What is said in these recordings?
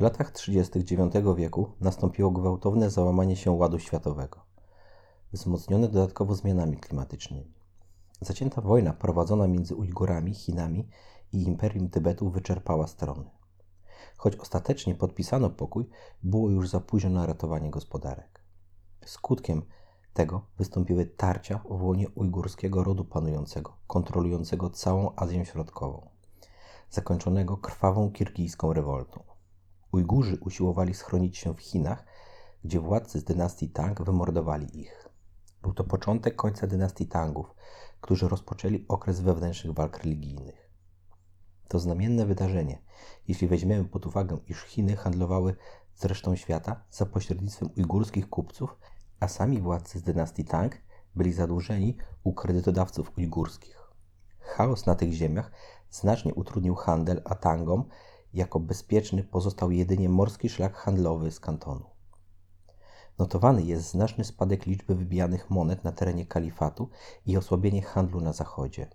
W latach 30. IX wieku nastąpiło gwałtowne załamanie się ładu światowego, wzmocnione dodatkowo zmianami klimatycznymi. Zacięta wojna prowadzona między Ujgurami, Chinami i Imperium Tybetu wyczerpała strony. Choć ostatecznie podpisano pokój, było już za późno na ratowanie gospodarek. Skutkiem tego wystąpiły tarcia w łonie ujgurskiego rodu panującego, kontrolującego całą Azję Środkową, zakończonego krwawą kirgijską rewoltą. Ujgurzy usiłowali schronić się w Chinach, gdzie władcy z dynastii Tang wymordowali ich. Był to początek końca dynastii Tangów, którzy rozpoczęli okres wewnętrznych walk religijnych. To znamienne wydarzenie, jeśli weźmiemy pod uwagę, iż Chiny handlowały z resztą świata za pośrednictwem ujgurskich kupców, a sami władcy z dynastii Tang byli zadłużeni u kredytodawców ujgurskich. Chaos na tych ziemiach znacznie utrudnił handel, a Tangom jako bezpieczny pozostał jedynie morski szlak handlowy z kantonu. Notowany jest znaczny spadek liczby wybijanych monet na terenie kalifatu i osłabienie handlu na zachodzie.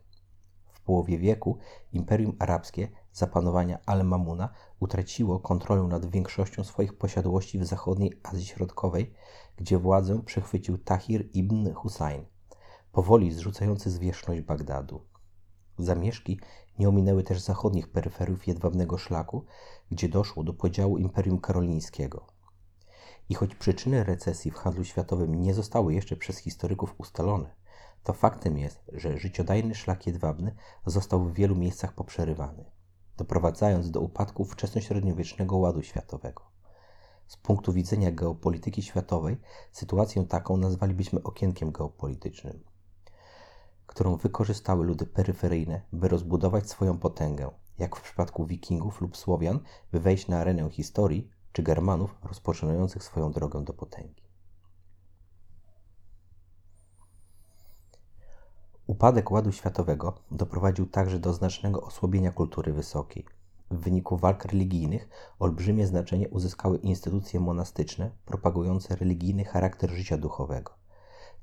W połowie wieku Imperium Arabskie za panowania Al-Mamuna utraciło kontrolę nad większością swoich posiadłości w zachodniej Azji Środkowej, gdzie władzę przechwycił Tahir ibn Husayn, powoli zrzucający zwierzchność Bagdadu. Zamieszki nie ominęły też zachodnich peryferiów jedwabnego szlaku, gdzie doszło do podziału Imperium Karolińskiego. I choć przyczyny recesji w handlu światowym nie zostały jeszcze przez historyków ustalone, to faktem jest, że życiodajny szlak jedwabny został w wielu miejscach poprzerywany, doprowadzając do upadku wczesnośredniowiecznego ładu światowego. Z punktu widzenia geopolityki światowej, sytuację taką nazwalibyśmy okienkiem geopolitycznym, którą wykorzystały ludy peryferyjne, by rozbudować swoją potęgę, jak w przypadku Wikingów lub Słowian, by wejść na arenę historii, czy Germanów rozpoczynających swoją drogę do potęgi. Upadek ładu światowego doprowadził także do znacznego osłabienia kultury wysokiej. W wyniku walk religijnych olbrzymie znaczenie uzyskały instytucje monastyczne propagujące religijny charakter życia duchowego,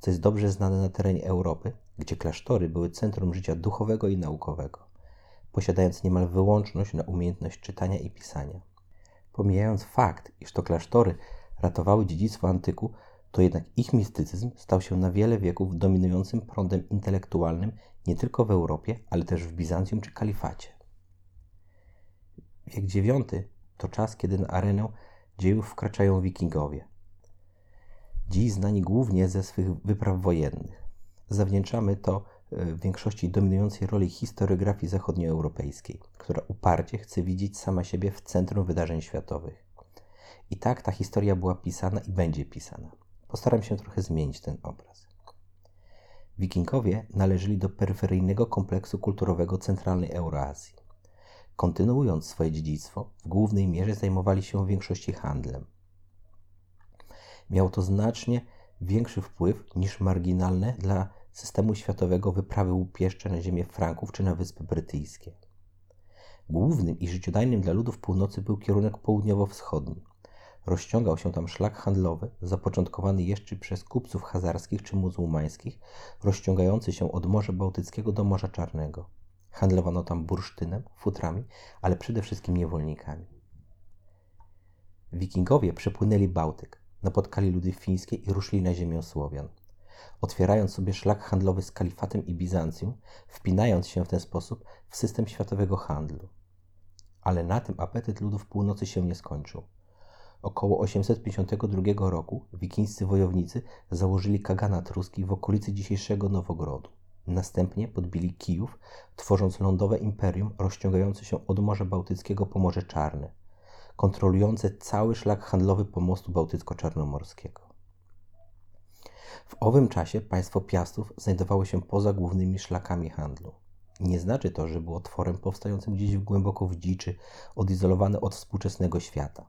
co jest dobrze znane na terenie Europy, gdzie klasztory były centrum życia duchowego i naukowego, posiadając niemal wyłączność na umiejętność czytania i pisania. Pomijając fakt, iż to klasztory ratowały dziedzictwo antyku, to jednak ich mistycyzm stał się na wiele wieków dominującym prądem intelektualnym nie tylko w Europie, ale też w Bizancjum czy Kalifacie. Wiek IX to czas, kiedy na arenę dziejów wkraczają wikingowie. Dziś znani głównie ze swych wypraw wojennych. Zawdzięczamy to e, w większości dominującej roli historiografii zachodnioeuropejskiej, która uparcie chce widzieć sama siebie w centrum wydarzeń światowych. I tak ta historia była pisana i będzie pisana. Postaram się trochę zmienić ten obraz. Wikingowie należeli do peryferyjnego kompleksu kulturowego centralnej Euroazji. Kontynuując swoje dziedzictwo, w głównej mierze zajmowali się w większości handlem. Miało to znacznie większy wpływ niż marginalne dla systemu światowego wyprawy łupieszcze na ziemię Franków czy na Wyspy Brytyjskie. Głównym i życiodajnym dla ludów północy był kierunek południowo-wschodni. Rozciągał się tam szlak handlowy, zapoczątkowany jeszcze przez kupców hazarskich czy muzułmańskich, rozciągający się od Morza Bałtyckiego do Morza Czarnego. Handlowano tam bursztynem, futrami, ale przede wszystkim niewolnikami. Wikingowie przepłynęli Bałtyk, napotkali ludy fińskie i ruszyli na ziemię Słowian. Otwierając sobie szlak handlowy z kalifatem i Bizancjum, wpinając się w ten sposób w system światowego handlu. Ale na tym apetyt ludów północy się nie skończył. Około 852 roku wikińscy wojownicy założyli kaganat ruski w okolicy dzisiejszego Nowogrodu. Następnie podbili Kijów, tworząc lądowe imperium rozciągające się od Morza Bałtyckiego po Morze Czarne, kontrolujące cały szlak handlowy pomostu bałtycko-czarnomorskiego. W owym czasie państwo Piastów znajdowało się poza głównymi szlakami handlu. Nie znaczy to, że było tworem powstającym gdzieś głęboko w dziczy, odizolowane od współczesnego świata.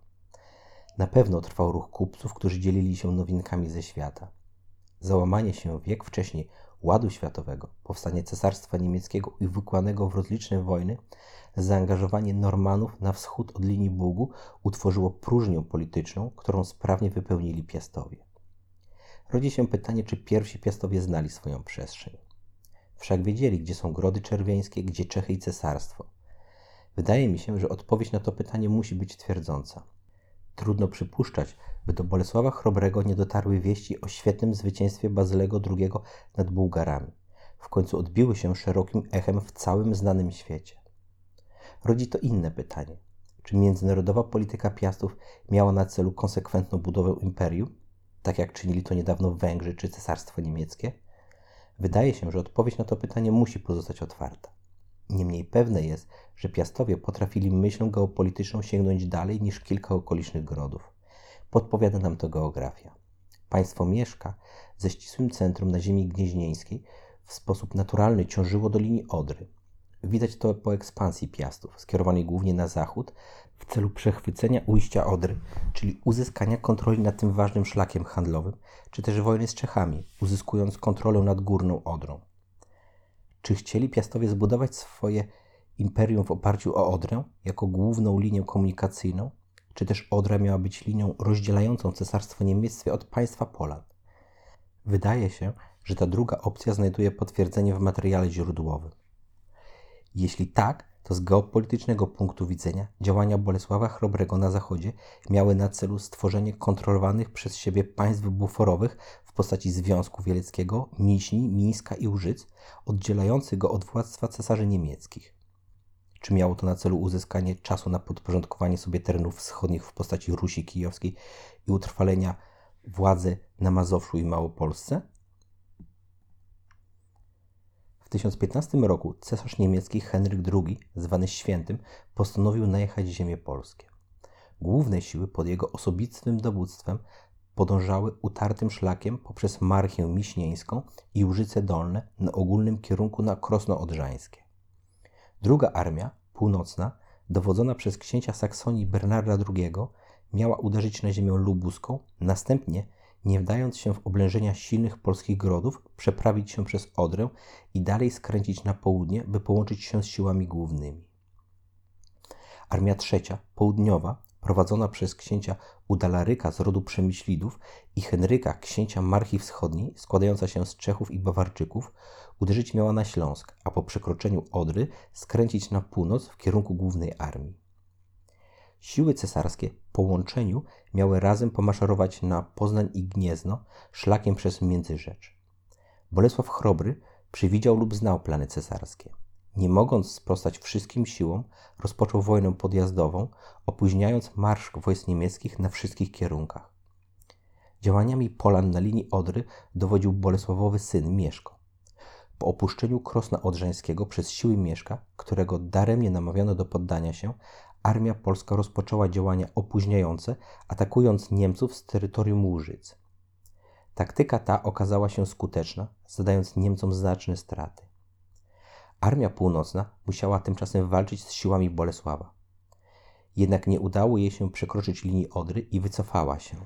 Na pewno trwał ruch kupców, którzy dzielili się nowinkami ze świata. Załamanie się wiek wcześniej ładu światowego, powstanie cesarstwa niemieckiego i wykłanego w rozliczne wojny, zaangażowanie Normanów na wschód od linii Bugu utworzyło próżnię polityczną, którą sprawnie wypełnili Piastowie. Rodzi się pytanie, czy pierwsi Piastowie znali swoją przestrzeń. Wszak wiedzieli, gdzie są grody czerwiańskie, gdzie Czechy i cesarstwo. Wydaje mi się, że odpowiedź na to pytanie musi być twierdząca. Trudno przypuszczać, by do Bolesława Chrobrego nie dotarły wieści o świetnym zwycięstwie Bazylego II nad Bułgarami. W końcu odbiły się szerokim echem w całym znanym świecie. Rodzi to inne pytanie. Czy międzynarodowa polityka Piastów miała na celu konsekwentną budowę imperium, tak jak czynili to niedawno Węgrzy czy Cesarstwo Niemieckie? Wydaje się, że odpowiedź na to pytanie musi pozostać otwarta. Niemniej pewne jest, że Piastowie potrafili myślą geopolityczną sięgnąć dalej niż kilka okolicznych grodów. Podpowiada nam to geografia. Państwo Mieszka ze ścisłym centrum na ziemi gnieźnieńskiej w sposób naturalny ciążyło do linii Odry. Widać to po ekspansji Piastów, skierowanej głównie na zachód, w celu przechwycenia ujścia Odry, czyli uzyskania kontroli nad tym ważnym szlakiem handlowym, czy też wojny z Czechami, uzyskując kontrolę nad Górną Odrą. Czy chcieli Piastowie zbudować swoje imperium w oparciu o Odrę jako główną linię komunikacyjną, czy też Odra miała być linią rozdzielającą Cesarstwo Niemieckie od państwa Polan? Wydaje się, że ta druga opcja znajduje potwierdzenie w materiale źródłowym. Jeśli tak, to z geopolitycznego punktu widzenia działania Bolesława Chrobrego na zachodzie miały na celu stworzenie kontrolowanych przez siebie państw buforowych w postaci Związku Wieleckiego, Miśni, Mińska i Łużyc, oddzielających go od władztwa cesarzy niemieckich. Czy miało to na celu uzyskanie czasu na podporządkowanie sobie terenów wschodnich w postaci Rusi Kijowskiej i utrwalenia władzy na Mazowszu i Małopolsce? W 1015 roku cesarz niemiecki Henryk II, zwany Świętym, postanowił najechać ziemię polskie. Główne siły pod jego osobistym dowództwem podążały utartym szlakiem poprzez Marchię Miśnieńską i Łużyce Dolne na ogólnym kierunku na Krosno Odrzańskie. Druga armia, północna, dowodzona przez księcia Saksonii Bernarda II, miała uderzyć na ziemię lubuską, następnie, nie wdając się w oblężenia silnych polskich grodów, przeprawić się przez Odrę i dalej skręcić na południe, by połączyć się z siłami głównymi. Armia trzecia, południowa, prowadzona przez księcia Udalaryka z rodu Przemyślidów i Henryka, księcia Marchi Wschodniej, składająca się z Czechów i Bawarczyków, uderzyć miała na Śląsk, a po przekroczeniu Odry skręcić na północ w kierunku głównej armii. Siły cesarskie po łączeniu miały razem pomaszerować na Poznań i Gniezno szlakiem przez Międzyrzecz. Bolesław Chrobry przewidział lub znał plany cesarskie. Nie mogąc sprostać wszystkim siłom, rozpoczął wojnę podjazdową, opóźniając marsz wojsk niemieckich na wszystkich kierunkach. Działaniami Polan na linii Odry dowodził Bolesławowy syn Mieszko. Po opuszczeniu Krosna Odrzańskiego przez siły Mieszka, którego daremnie namawiano do poddania się, armia polska rozpoczęła działania opóźniające, atakując Niemców z terytorium Łużyc. Taktyka ta okazała się skuteczna, zadając Niemcom znaczne straty. Armia Północna musiała tymczasem walczyć z siłami Bolesława. Jednak nie udało jej się przekroczyć linii Odry i wycofała się.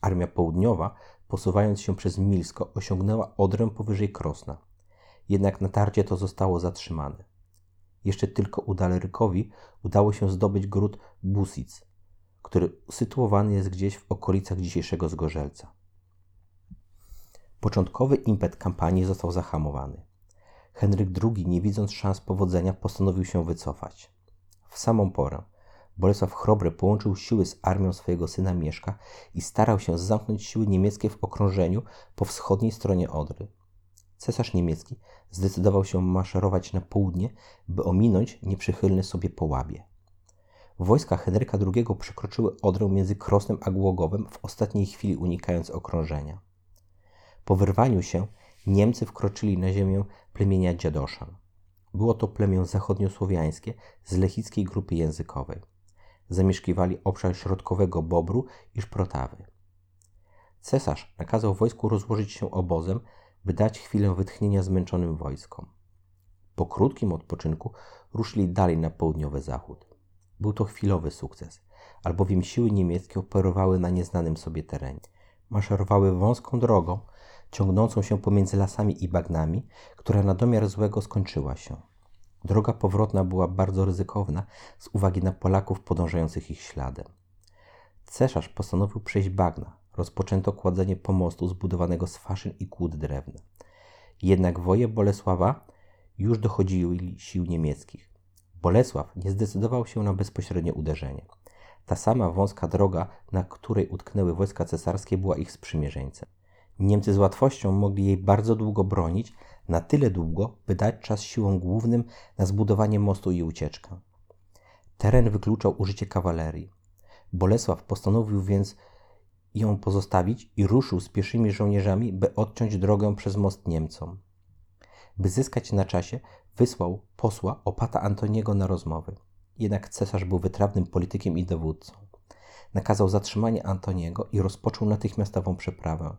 Armia Południowa, posuwając się przez Milsko, osiągnęła Odrę powyżej Krosna. Jednak natarcie to zostało zatrzymane. Jeszcze tylko Udalerykowi udało się zdobyć gród Busic, który usytuowany jest gdzieś w okolicach dzisiejszego Zgorzelca. Początkowy impet kampanii został zahamowany. Henryk II, nie widząc szans powodzenia, postanowił się wycofać. W samą porę Bolesław Chrobry połączył siły z armią swojego syna Mieszka i starał się zamknąć siły niemieckie w okrążeniu po wschodniej stronie Odry. Cesarz niemiecki zdecydował się maszerować na południe, by ominąć nieprzychylny sobie Połabie. Wojska Henryka II przekroczyły Odrę między Krosnem a Głogowem w ostatniej chwili unikając okrążenia. Po wyrwaniu się Niemcy wkroczyli na ziemię plemienia Dziadoszan. Było to plemię zachodniosłowiańskie z lechickiej grupy językowej. Zamieszkiwali obszar środkowego Bobru i Szprotawy. Cesarz nakazał wojsku rozłożyć się obozem, by dać chwilę wytchnienia zmęczonym wojskom. Po krótkim odpoczynku ruszyli dalej na południowy zachód. Był to chwilowy sukces, albowiem siły niemieckie operowały na nieznanym sobie terenie. Maszerowały wąską drogą, ciągnącą się pomiędzy lasami i bagnami, która na domiar złego skończyła się. Droga powrotna była bardzo ryzykowna z uwagi na Polaków podążających ich śladem. Cesarz postanowił przejść bagna. Rozpoczęto kładzenie pomostu zbudowanego z faszyn i kłód drewna. Jednak woje Bolesława już dochodziły sił niemieckich. Bolesław nie zdecydował się na bezpośrednie uderzenie. Ta sama wąska droga, na której utknęły wojska cesarskie, była ich sprzymierzeńcem. Niemcy z łatwością mogli jej bardzo długo bronić, na tyle długo, by dać czas siłom głównym na zbudowanie mostu i ucieczkę. Teren wykluczał użycie kawalerii. Bolesław postanowił więc ją pozostawić i ruszył z pieszymi żołnierzami, by odciąć drogę przez most Niemcom. By zyskać na czasie, wysłał posła opata Antoniego na rozmowy. Jednak cesarz był wytrawnym politykiem i dowódcą. Nakazał zatrzymanie Antoniego i rozpoczął natychmiastową przeprawę.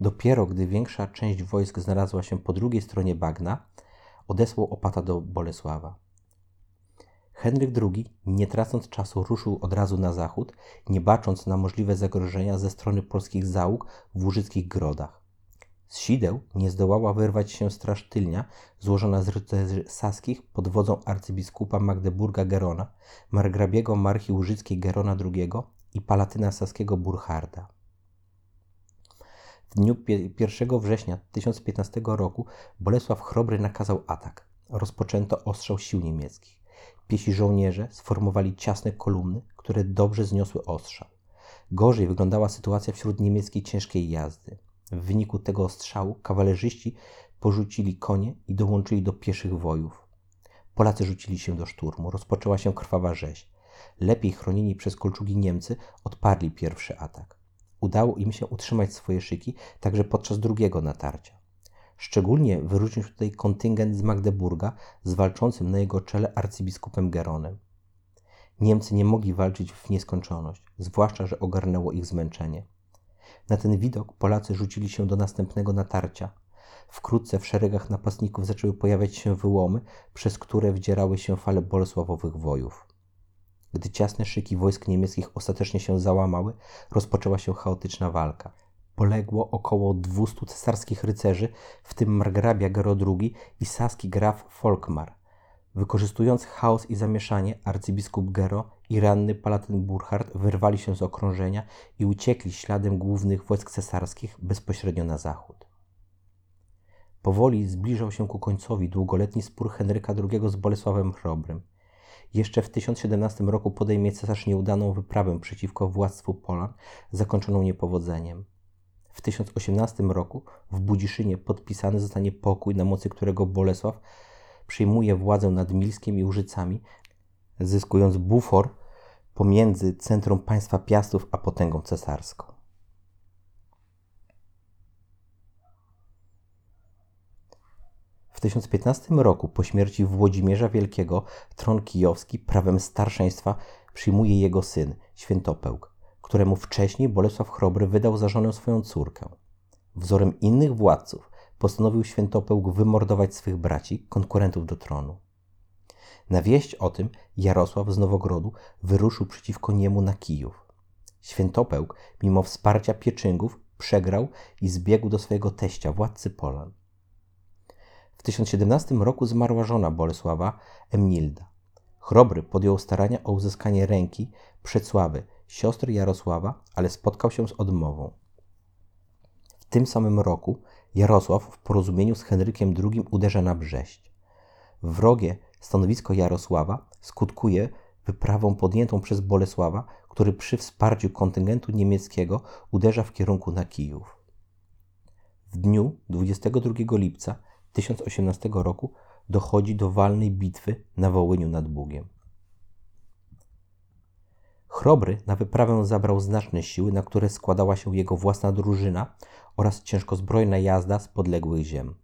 Dopiero gdy większa część wojsk znalazła się po drugiej stronie bagna, odesłał opata do Bolesława. Henryk II, nie tracąc czasu, ruszył od razu na zachód, nie bacząc na możliwe zagrożenia ze strony polskich załóg w łużyckich grodach. Z sideł nie zdołała wyrwać się straż tylnia, złożona z rycerzy saskich pod wodzą arcybiskupa Magdeburga Gerona, margrabiego marchi łużyckiej Gerona II i palatyna saskiego Burcharda. Dniu 1 września 1015 roku Bolesław Chrobry nakazał atak. Rozpoczęto ostrzał sił niemieckich. Piesi żołnierze sformowali ciasne kolumny, które dobrze zniosły ostrza. Gorzej wyglądała sytuacja wśród niemieckiej ciężkiej jazdy. W wyniku tego ostrzału kawalerzyści porzucili konie i dołączyli do pieszych wojów. Polacy rzucili się do szturmu. Rozpoczęła się krwawa rzeź. Lepiej chronieni przez kolczugi Niemcy odparli pierwszy atak. Udało im się utrzymać swoje szyki także podczas drugiego natarcia. Szczególnie wyróżnił się tutaj kontyngent z Magdeburga z walczącym na jego czele arcybiskupem Geronem. Niemcy nie mogli walczyć w nieskończoność, zwłaszcza, że ogarnęło ich zmęczenie. Na ten widok Polacy rzucili się do następnego natarcia. Wkrótce w szeregach napastników zaczęły pojawiać się wyłomy, przez które wdzierały się fale bolesławowych wojów. Gdy ciasne szyki wojsk niemieckich ostatecznie się załamały, rozpoczęła się chaotyczna walka. Poległo około 200 cesarskich rycerzy, w tym margrabia Gero II i saski graf Folkmar. Wykorzystując chaos i zamieszanie, arcybiskup Gero i ranny palatyn Burchard wyrwali się z okrążenia i uciekli śladem głównych wojsk cesarskich bezpośrednio na zachód. Powoli zbliżał się ku końcowi długoletni spór Henryka II z Bolesławem Chrobrym. Jeszcze w 1017 roku podejmie cesarz nieudaną wyprawę przeciwko władztwu Polan, zakończoną niepowodzeniem. W 1018 roku w Budziszynie podpisany zostanie pokój, na mocy którego Bolesław przyjmuje władzę nad Milskiem i Łużycami, zyskując bufor pomiędzy centrum państwa Piastów a potęgą cesarską. W 1015 roku po śmierci Włodzimierza Wielkiego tron kijowski prawem starszeństwa przyjmuje jego syn, Świętopełk, któremu wcześniej Bolesław Chrobry wydał za żonę swoją córkę. Wzorem innych władców postanowił Świętopełk wymordować swych braci, konkurentów do tronu. Na wieść o tym Jarosław z Nowogrodu wyruszył przeciwko niemu na Kijów. Świętopełk, mimo wsparcia Pieczyngów, przegrał i zbiegł do swojego teścia, władcy Polan. W 1017 roku zmarła żona Bolesława, Emnilda. Chrobry podjął starania o uzyskanie ręki Przecławy, siostry Jarosława, ale spotkał się z odmową. W tym samym roku Jarosław w porozumieniu z Henrykiem II uderza na Brześć. Wrogie stanowisko Jarosława skutkuje wyprawą podjętą przez Bolesława, który przy wsparciu kontyngentu niemieckiego uderza w kierunku na Kijów. W dniu 22 lipca 1018 roku dochodzi do walnej bitwy na Wołyniu nad Bugiem. Chrobry na wyprawę zabrał znaczne siły, na które składała się jego własna drużyna oraz ciężkozbrojna jazda z podległych ziem.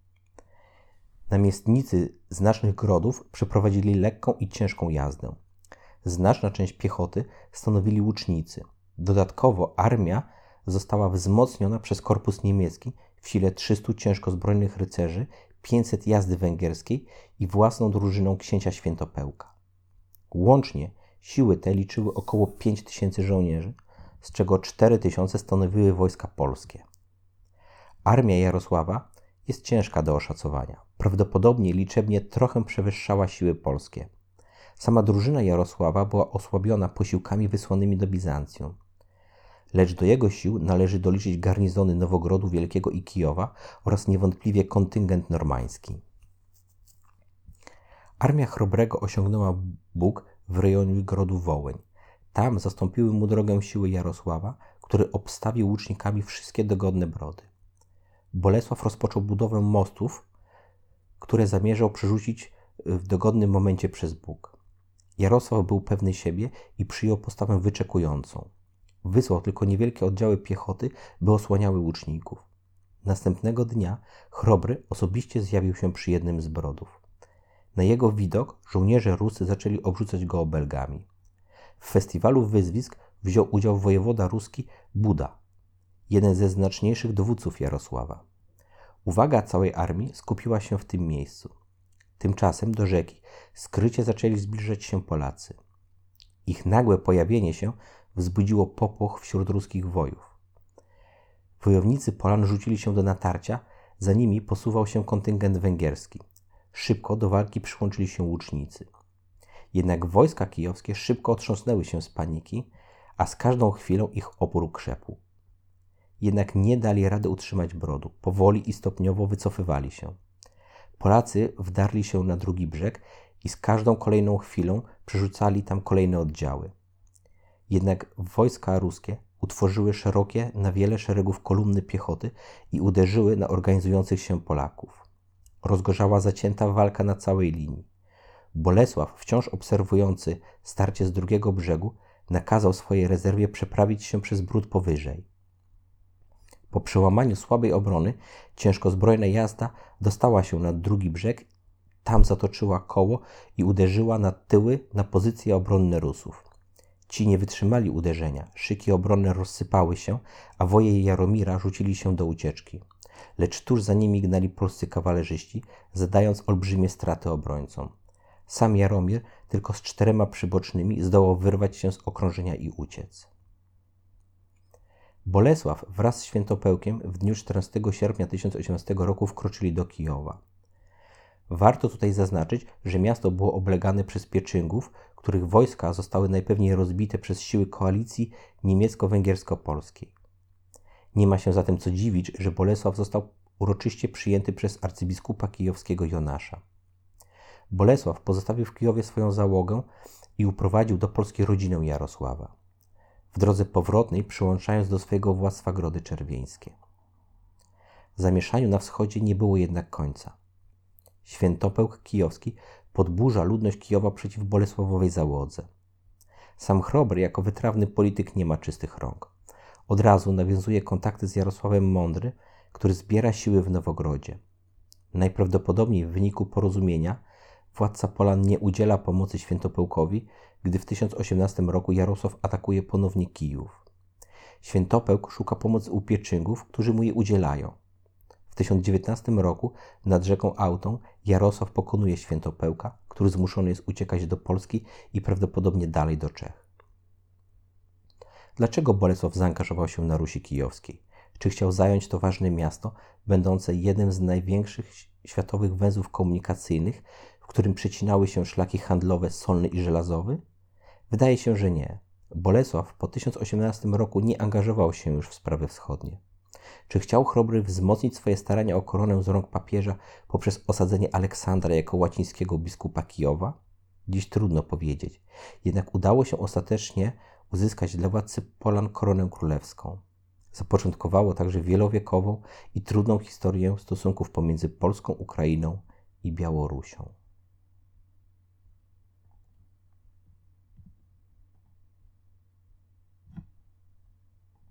Namiestnicy znacznych grodów przeprowadzili lekką i ciężką jazdę. Znaczna część piechoty stanowili łucznicy. Dodatkowo armia została wzmocniona przez korpus niemiecki w sile 300 ciężkozbrojnych rycerzy, 500 jazdy węgierskiej i własną drużyną księcia Świętopełka. Łącznie siły te liczyły około 5000 żołnierzy, z czego 4000 stanowiły wojska polskie. Armia Jarosława jest ciężka do oszacowania. Prawdopodobnie liczebnie trochę przewyższała siły polskie. Sama drużyna Jarosława była osłabiona posiłkami wysłanymi do Bizancjum. Lecz do jego sił należy doliczyć garnizony Nowogrodu Wielkiego i Kijowa oraz niewątpliwie kontyngent normański. Armia Chrobrego osiągnęła Bóg w rejonie grodu Wołyń. Tam zastąpiły mu drogę siły Jarosława, który obstawił łucznikami wszystkie dogodne brody. Bolesław rozpoczął budowę mostów, które zamierzał przerzucić w dogodnym momencie przez Bóg. Jarosław był pewny siebie i przyjął postawę wyczekującą. Wysłał tylko niewielkie oddziały piechoty, by osłaniały łuczników. Następnego dnia Chrobry osobiście zjawił się przy jednym z brodów. Na jego widok żołnierze ruscy zaczęli obrzucać go obelgami. W festiwalu wyzwisk wziął udział wojewoda ruski Buda, jeden ze znaczniejszych dowódców Jarosława. Uwaga całej armii skupiła się w tym miejscu. Tymczasem do rzeki skrycie zaczęli zbliżać się Polacy. Ich nagłe pojawienie się wzbudziło popłoch wśród ruskich wojów. Wojownicy Polan rzucili się do natarcia, za nimi posuwał się kontyngent węgierski. Szybko do walki przyłączyli się łucznicy. Jednak wojska kijowskie szybko otrząsnęły się z paniki, a z każdą chwilą ich opór krzepł. Jednak nie dali rady utrzymać brodu. Powoli i stopniowo wycofywali się. Polacy wdarli się na drugi brzeg i z każdą kolejną chwilą przerzucali tam kolejne oddziały. Jednak wojska ruskie utworzyły szerokie na wiele szeregów kolumny piechoty i uderzyły na organizujących się Polaków. Rozgorzała zacięta walka na całej linii. Bolesław, wciąż obserwujący starcie z drugiego brzegu, nakazał swojej rezerwie przeprawić się przez brud powyżej. Po przełamaniu słabej obrony, ciężko zbrojna jazda dostała się na drugi brzeg, tam zatoczyła koło i uderzyła na tyły na pozycje obronne Rusów. Ci nie wytrzymali uderzenia, szyki obronne rozsypały się, a woje Jaromira rzucili się do ucieczki. Lecz tuż za nimi gnali polscy kawalerzyści, zadając olbrzymie straty obrońcom. Sam Jaromir, tylko z czterema przybocznymi, zdołał wyrwać się z okrążenia i uciec. Bolesław wraz z Świętopełkiem w dniu 14 sierpnia 1018 roku wkroczyli do Kijowa. Warto tutaj zaznaczyć, że miasto było oblegane przez Pieczyngów, których wojska zostały najpewniej rozbite przez siły koalicji niemiecko-węgiersko-polskiej. Nie ma się zatem co dziwić, że Bolesław został uroczyście przyjęty przez arcybiskupa kijowskiego Jonasza. Bolesław pozostawił w Kijowie swoją załogę i uprowadził do Polski rodzinę Jarosława, w drodze powrotnej przyłączając do swojego władztwa Grody Czerwieńskie. Zamieszaniu na wschodzie nie było jednak końca. Świętopełk kijowski podburza ludność Kijowa przeciw Bolesławowej załodze. Sam Chrobry jako wytrawny polityk nie ma czystych rąk. Od razu nawiązuje kontakty z Jarosławem Mądry, który zbiera siły w Nowogrodzie. Najprawdopodobniej w wyniku porozumienia władca Polan nie udziela pomocy Świętopełkowi, gdy w 1018 roku Jarosław atakuje ponownie Kijów. Świętopełk szuka pomocy u Pieczyngów, którzy mu jej udzielają. W 1019 roku nad rzeką Autą Jarosław pokonuje Świętopełka, który zmuszony jest uciekać do Polski i prawdopodobnie dalej do Czech. Dlaczego Bolesław zaangażował się na Rusi Kijowskiej? Czy chciał zająć to ważne miasto, będące jednym z największych światowych węzłów komunikacyjnych, w którym przecinały się szlaki handlowe solny i żelazowy? Wydaje się, że nie. Bolesław po 1018 roku nie angażował się już w sprawy wschodnie. Czy chciał Chrobry wzmocnić swoje starania o koronę z rąk papieża poprzez osadzenie Aleksandra jako łacińskiego biskupa Kijowa? Dziś trudno powiedzieć. Jednak udało się ostatecznie uzyskać dla władcy Polan koronę królewską. Zapoczątkowało także wielowiekową i trudną historię stosunków pomiędzy Polską, Ukrainą i Białorusią.